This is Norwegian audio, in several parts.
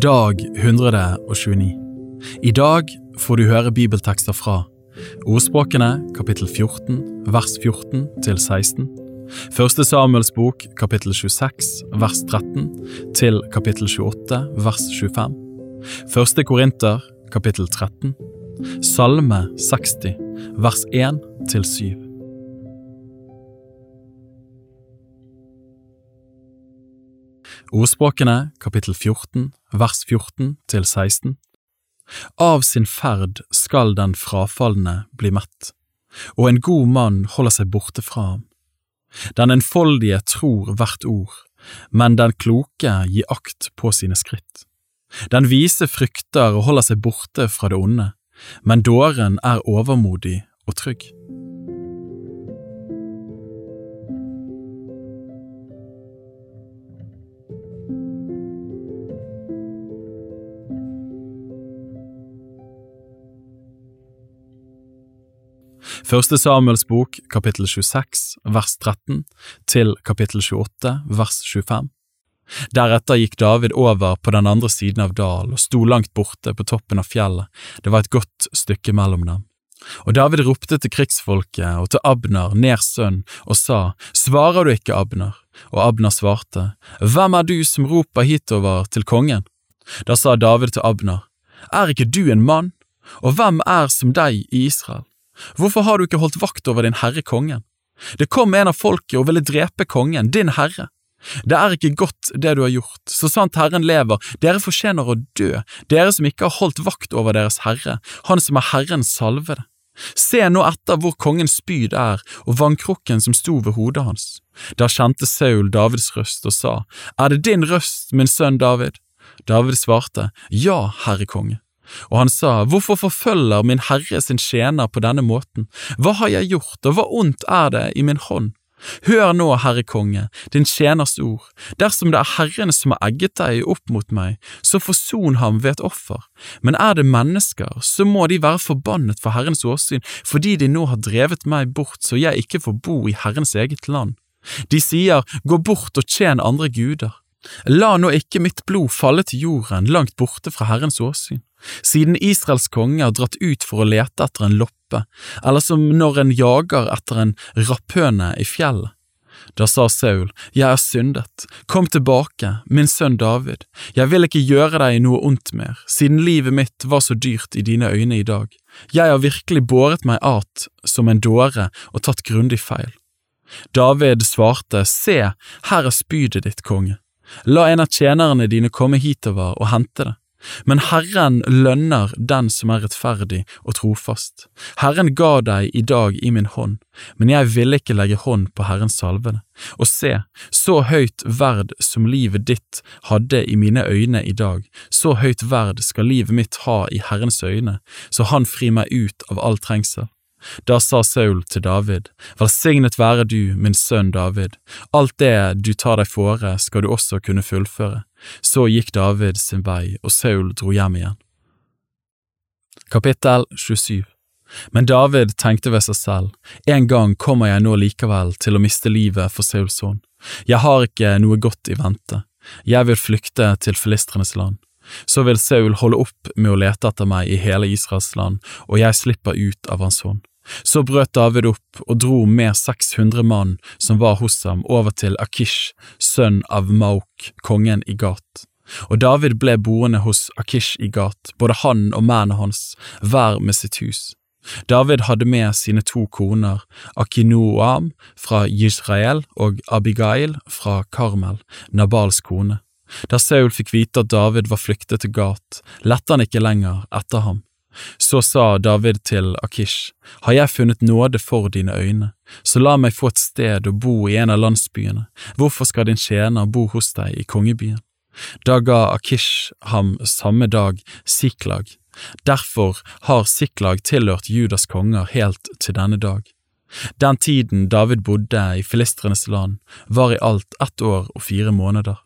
Dag 129. I dag får du høre bibeltekster fra Ordspråkene kapittel 14 vers 14 til 16, Første Samuels bok kapittel 26 vers 13 til kapittel 28 vers 25, Første Korinter kapittel 13, Salme 60 vers 1 til 7. Ordspråkene kapittel 14 vers 14 til 16 Av sin ferd skal den frafalne bli mett, og en god mann holder seg borte fra ham. Den enfoldige tror hvert ord, men den kloke gir akt på sine skritt. Den vise frykter og holder seg borte fra det onde, men dåren er overmodig og trygg. Første Samuels bok, kapittel 26, vers 13, til kapittel 28, vers 25. Deretter gikk David over på den andre siden av dalen og sto langt borte på toppen av fjellet, det var et godt stykke mellom dem. Og David ropte til krigsfolket og til Abner, Ners sønn, og sa, Svarer du ikke, Abner? Og Abner svarte, Hvem er du som roper hitover til kongen? Da sa David til Abner, Er ikke du en mann? Og hvem er som deg i Israel? Hvorfor har du ikke holdt vakt over din herre kongen? Det kom en av folket og ville drepe kongen, din herre. Det er ikke godt det du har gjort, så sant Herren lever, dere fortjener å dø, dere som ikke har holdt vakt over deres herre, han som er Herrens salvede. Se nå etter hvor kongens spyd er og vannkrukken som sto ved hodet hans. Da kjente Saul Davids røst og sa, Er det din røst, min sønn David? David svarte, Ja, herre konge. Og han sa, Hvorfor forfølger min herre sin tjener på denne måten? Hva har jeg gjort, og hva ondt er det i min hånd? Hør nå, Herre konge, din tjeners ord, dersom det er Herren som har egget deg opp mot meg, så forson ham ved et offer, men er det mennesker, så må de være forbannet for Herrens åsyn, fordi de nå har drevet meg bort så jeg ikke får bo i Herrens eget land. De sier, gå bort og tjen andre guder. La nå ikke mitt blod falle til jorden langt borte fra Herrens åsyn. Siden Israels konge har dratt ut for å lete etter en loppe, eller som når en jager etter en rapphøne i fjellet. Da sa Saul, Jeg er syndet, kom tilbake, min sønn David, jeg vil ikke gjøre deg noe ondt mer, siden livet mitt var så dyrt i dine øyne i dag. Jeg har virkelig båret meg at som en dåre og tatt grundig feil. David svarte, Se, her er spydet ditt, konge. La en av tjenerne dine komme hitover og hente det. Men Herren lønner den som er rettferdig og trofast. Herren ga deg i dag i min hånd, men jeg ville ikke legge hånd på Herrens salvede. Og se, så høyt verd som livet ditt hadde i mine øyne i dag, så høyt verd skal livet mitt ha i Herrens øyne, så han frir meg ut av all trengsel. Da sa Saul til David, Velsignet være du, min sønn David, alt det du tar deg fore skal du også kunne fullføre. Så gikk David sin vei, og Saul dro hjem igjen. Kapittel 27 Men David tenkte ved seg selv, en gang kommer jeg nå likevel til å miste livet for Sauls sønn. Jeg har ikke noe godt i vente, jeg vil flykte til filistrenes land. Så vil Saul holde opp med å lete etter meg i hele Israels land, og jeg slipper ut av hans hånd. Så brøt David opp og dro med 600 mann som var hos ham, over til Akish, sønn av Mauk, kongen i Gat. Og David ble boende hos Akish i Gat, både han og mennene hans, hver med sitt hus. David hadde med sine to koner, Akinoam fra Israel og Abigail fra Karmel, Nabals kone. Da Saul fikk vite at David var flyktet til Gat, lette han ikke lenger etter ham. Så sa David til Akish, Har jeg funnet nåde for dine øyne, så la meg få et sted å bo i en av landsbyene, hvorfor skal din tjener bo hos deg i kongebyen? Da ga Akish ham samme dag Siklag, derfor har Siklag tilhørt Judas konger helt til denne dag. Den tiden David bodde i filistrenes land, var i alt ett år og fire måneder.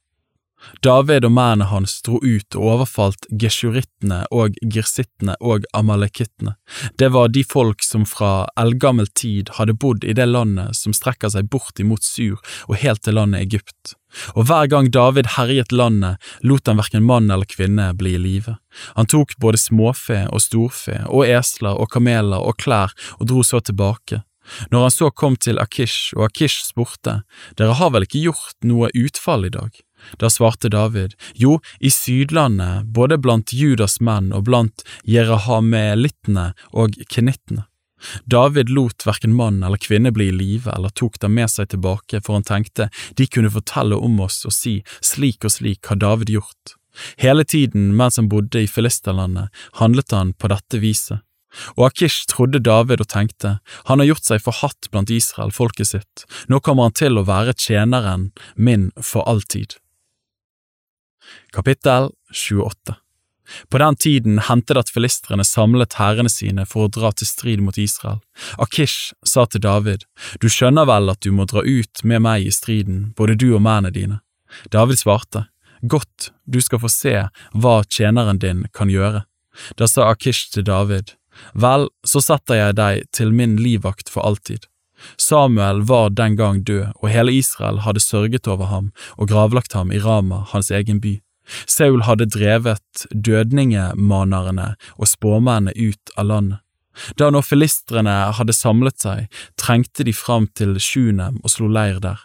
David og mennene hans dro ut og overfalt geshurittene og girsittene og amalekittene. Det var de folk som fra eldgammel tid hadde bodd i det landet som strekker seg bort imot Sur og helt til landet Egypt. Og hver gang David herjet landet, lot han hverken mann eller kvinne bli i live. Han tok både småfe og storfe og esler og kameler og klær og dro så tilbake. Når han så kom til Akish, og Akish spurte, Dere har vel ikke gjort noe utfall i dag? Da svarte David, Jo, i Sydlandet, både blant Judas menn og blant jerahamelittene og kenittene. David lot verken mann eller kvinne bli i live eller tok dem med seg tilbake, for han tenkte de kunne fortelle om oss og si slik og slik har David gjort. Hele tiden mens han bodde i Filisterlandet, handlet han på dette viset. Og Akish trodde David og tenkte, han har gjort seg forhatt blant Israel, folket sitt, nå kommer han til å være tjeneren min for alltid. Kapittel 28 På den tiden hendte det at filistrene samlet hærene sine for å dra til strid mot Israel. Akish sa til David, du skjønner vel at du må dra ut med meg i striden, både du og mennene dine. David svarte, godt, du skal få se hva tjeneren din kan gjøre. Da sa Akish til David, Vel, så setter jeg deg til min livvakt for alltid. Samuel var den gang død, og hele Israel hadde sørget over ham og gravlagt ham i Rama, hans egen by. Saul hadde drevet dødningemanerne og spåmennene ut av landet. Da nå filistrene hadde samlet seg, trengte de fram til Sjunem og slo leir der.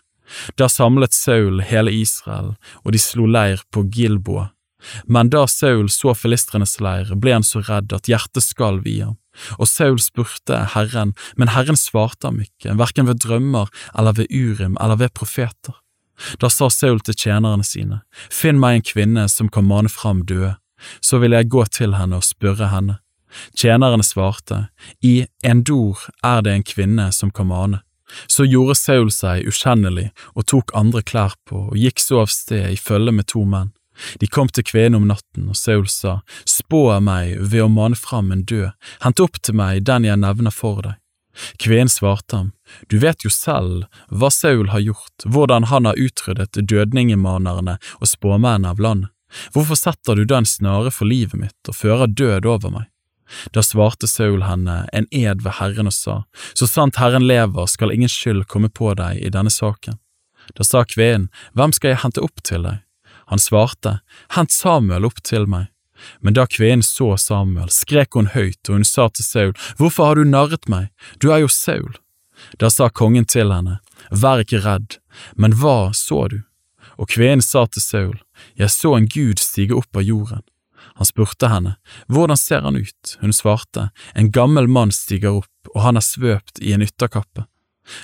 Da samlet Saul hele Israel, og de slo leir på Gilboa. Men da Saul så filistrenes leir, ble han så redd at hjertet skalv i ham. Og Saul spurte Herren, men Herren svarte ham ikke, hverken ved drømmer eller ved Urim eller ved profeter. Da sa Saul til tjenerne sine, Finn meg en kvinne som kan mane fram døde, så vil jeg gå til henne og spørre henne. Tjenerne svarte, I Endor er det en kvinne som kan mane. Så gjorde Saul seg ukjennelig og tok andre klær på og gikk så av sted i følge med to menn. De kom til kvinnen om natten, og Saul sa, Spå meg ved å mane fram en død, hent opp til meg den jeg nevner for deg. Kvinnen svarte ham, Du vet jo selv hva Saul har gjort, hvordan han har utryddet dødningemanerne og spåmennene av landet. Hvorfor setter du da en snare for livet mitt og fører død over meg? Da svarte Saul henne en ed ved Herren og sa, Så sant Herren lever skal ingen skyld komme på deg i denne saken. Da sa kvinnen, Hvem skal jeg hente opp til deg? Han svarte, Hent Samuel opp til meg. Men da kvinnen så Samuel, skrek hun høyt, og hun sa til Saul, Hvorfor har du narret meg, du er jo Saul. Da sa kongen til henne, Vær ikke redd, men hva så du? Og kvinnen sa til Saul, Jeg så en gud stige opp av jorden. Han spurte henne, Hvordan ser han ut? Hun svarte, En gammel mann stiger opp, og han er svøpt i en ytterkappe.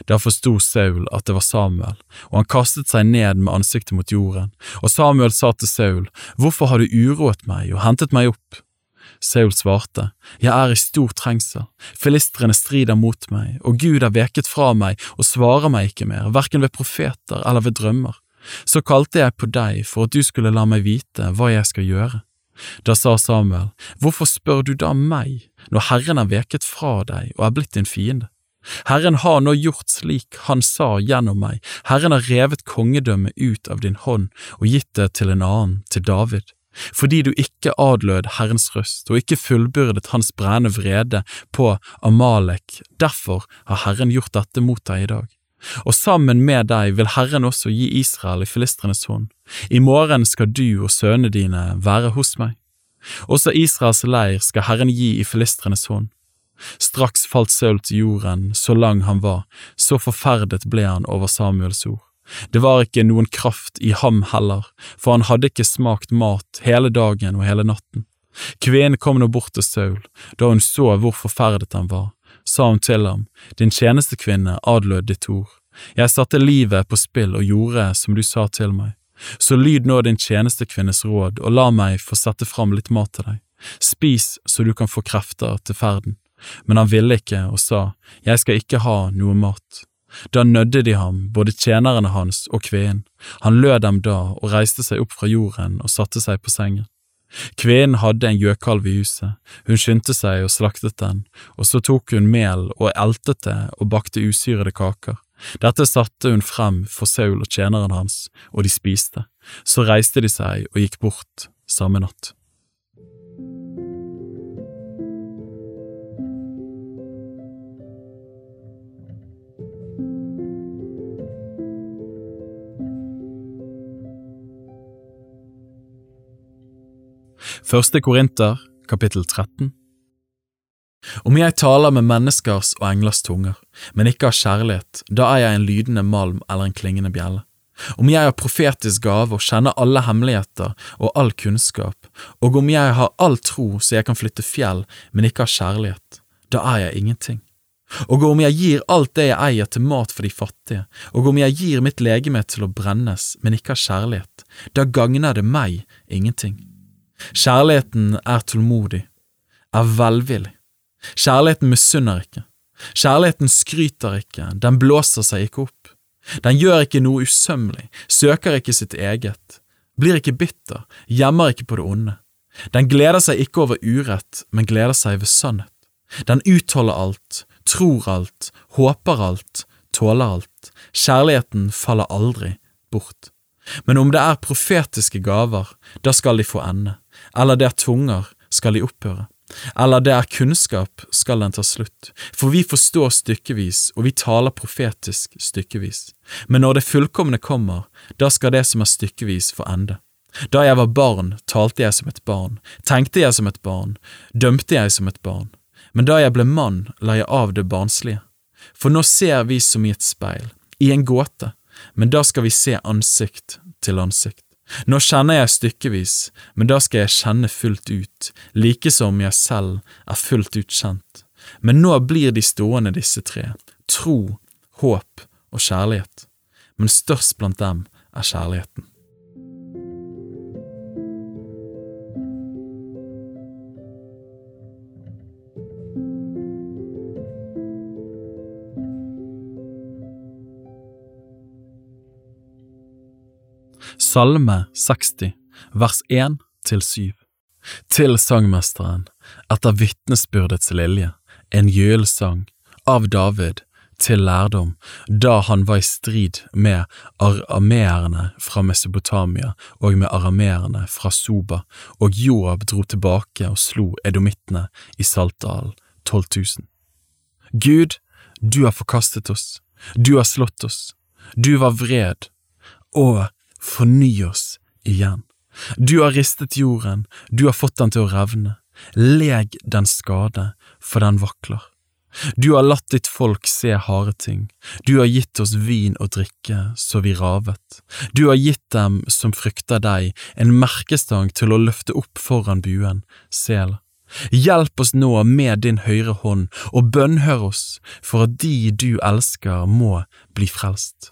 Da forsto Saul at det var Samuel, og han kastet seg ned med ansiktet mot jorden, og Samuel sa til Saul, Hvorfor har du uroet meg og hentet meg opp? Saul svarte, Jeg er i stor trengsel, filistrene strider mot meg, og Gud har veket fra meg og svarer meg ikke mer, hverken ved profeter eller ved drømmer. Så kalte jeg på deg for at du skulle la meg vite hva jeg skal gjøre. Da sa Samuel, Hvorfor spør du da meg, når Herren har veket fra deg og er blitt din fiende? Herren har nå gjort slik han sa gjennom meg, Herren har revet kongedømmet ut av din hånd og gitt det til en annen, til David. Fordi du ikke adlød Herrens røst og ikke fullbyrdet hans brennende vrede på Amalek, derfor har Herren gjort dette mot deg i dag. Og sammen med deg vil Herren også gi Israel i filistrenes hånd. I morgen skal du og sønnene dine være hos meg. Også Israels leir skal Herren gi i filistrenes hånd. Straks falt Saul til jorden, så lang han var, så forferdet ble han over Samuels ord. Det var ikke noen kraft i ham heller, for han hadde ikke smakt mat hele dagen og hele natten. Kvinnen kom nå bort til Saul, da hun så hvor forferdet han var, sa hun til ham, din tjenestekvinne adlød ditt ord. Jeg satte livet på spill og gjorde som du sa til meg. Så lyd nå din tjenestekvinnes råd og la meg få sette fram litt mat til deg. Spis så du kan få krefter til ferden men han ville ikke og sa, Jeg skal ikke ha noe mat. Da nødde de ham, både tjenerne hans og kveen. Han lød dem da og reiste seg opp fra jorden og satte seg på sengen. Kvinnen hadde en gjøkalv i huset, hun skyndte seg og slaktet den, og så tok hun mel og eltet det og bakte usyrede kaker. Dette satte hun frem for Saul og tjeneren hans, og de spiste. Så reiste de seg og gikk bort samme natt. Første Korinter, kapittel 13 Om jeg taler med menneskers og englers tunger, men ikke har kjærlighet, da er jeg en lydende malm eller en klingende bjelle. Om jeg har profetisk gave og kjenner alle hemmeligheter og all kunnskap, og om jeg har all tro så jeg kan flytte fjell, men ikke har kjærlighet, da er jeg ingenting. Og om jeg gir alt det jeg eier til mat for de fattige, og om jeg gir mitt legeme til å brennes, men ikke har kjærlighet, da gagner det meg ingenting. Kjærligheten er tålmodig, er velvillig. Kjærligheten misunner ikke. Kjærligheten skryter ikke, den blåser seg ikke opp. Den gjør ikke noe usømmelig, søker ikke sitt eget, blir ikke bitter, gjemmer ikke på det onde. Den gleder seg ikke over urett, men gleder seg ved sannhet. Den utholder alt, tror alt, håper alt, tåler alt. Kjærligheten faller aldri bort. Men om det er profetiske gaver, da skal de få ende, eller det er tunger, skal de opphøre. Eller det er kunnskap, skal den ta slutt, for vi forstår stykkevis, og vi taler profetisk stykkevis. Men når det fullkomne kommer, da skal det som er stykkevis, få ende. Da jeg var barn, talte jeg som et barn, tenkte jeg som et barn, dømte jeg som et barn. Men da jeg ble mann, la jeg av det barnslige. For nå ser vi som i et speil, i en gåte, men da skal vi se ansikt til ansikt. Nå kjenner jeg stykkevis, men da skal jeg kjenne fullt ut, like som jeg selv er fullt ut kjent. Men nå blir de stående, disse tre, tro, håp og kjærlighet, men størst blant dem er kjærligheten. Salme 60, vers 1 til 7 Til sangmesteren, etter vitnesbyrdets lilje, en jølsang, av David, til lærdom, da han var i strid med arameerne fra Mesopotamia og med arameerne fra Soba, og Joab dro tilbake og slo edomittene i Saltdalen, 12 000. Gud, du har forkastet oss, du har slått oss, du var vred, og forny oss igjen. Du har ristet jorden, du har fått den til å revne, leg den skade, for den vakler. Du har latt ditt folk se harde ting, du har gitt oss vin og drikke så vi ravet, du har gitt dem som frykter deg, en merkestang til å løfte opp foran buen, sel. Hjelp oss nå med din høyre hånd, og bønnhør oss, for at de du elsker må bli frelst.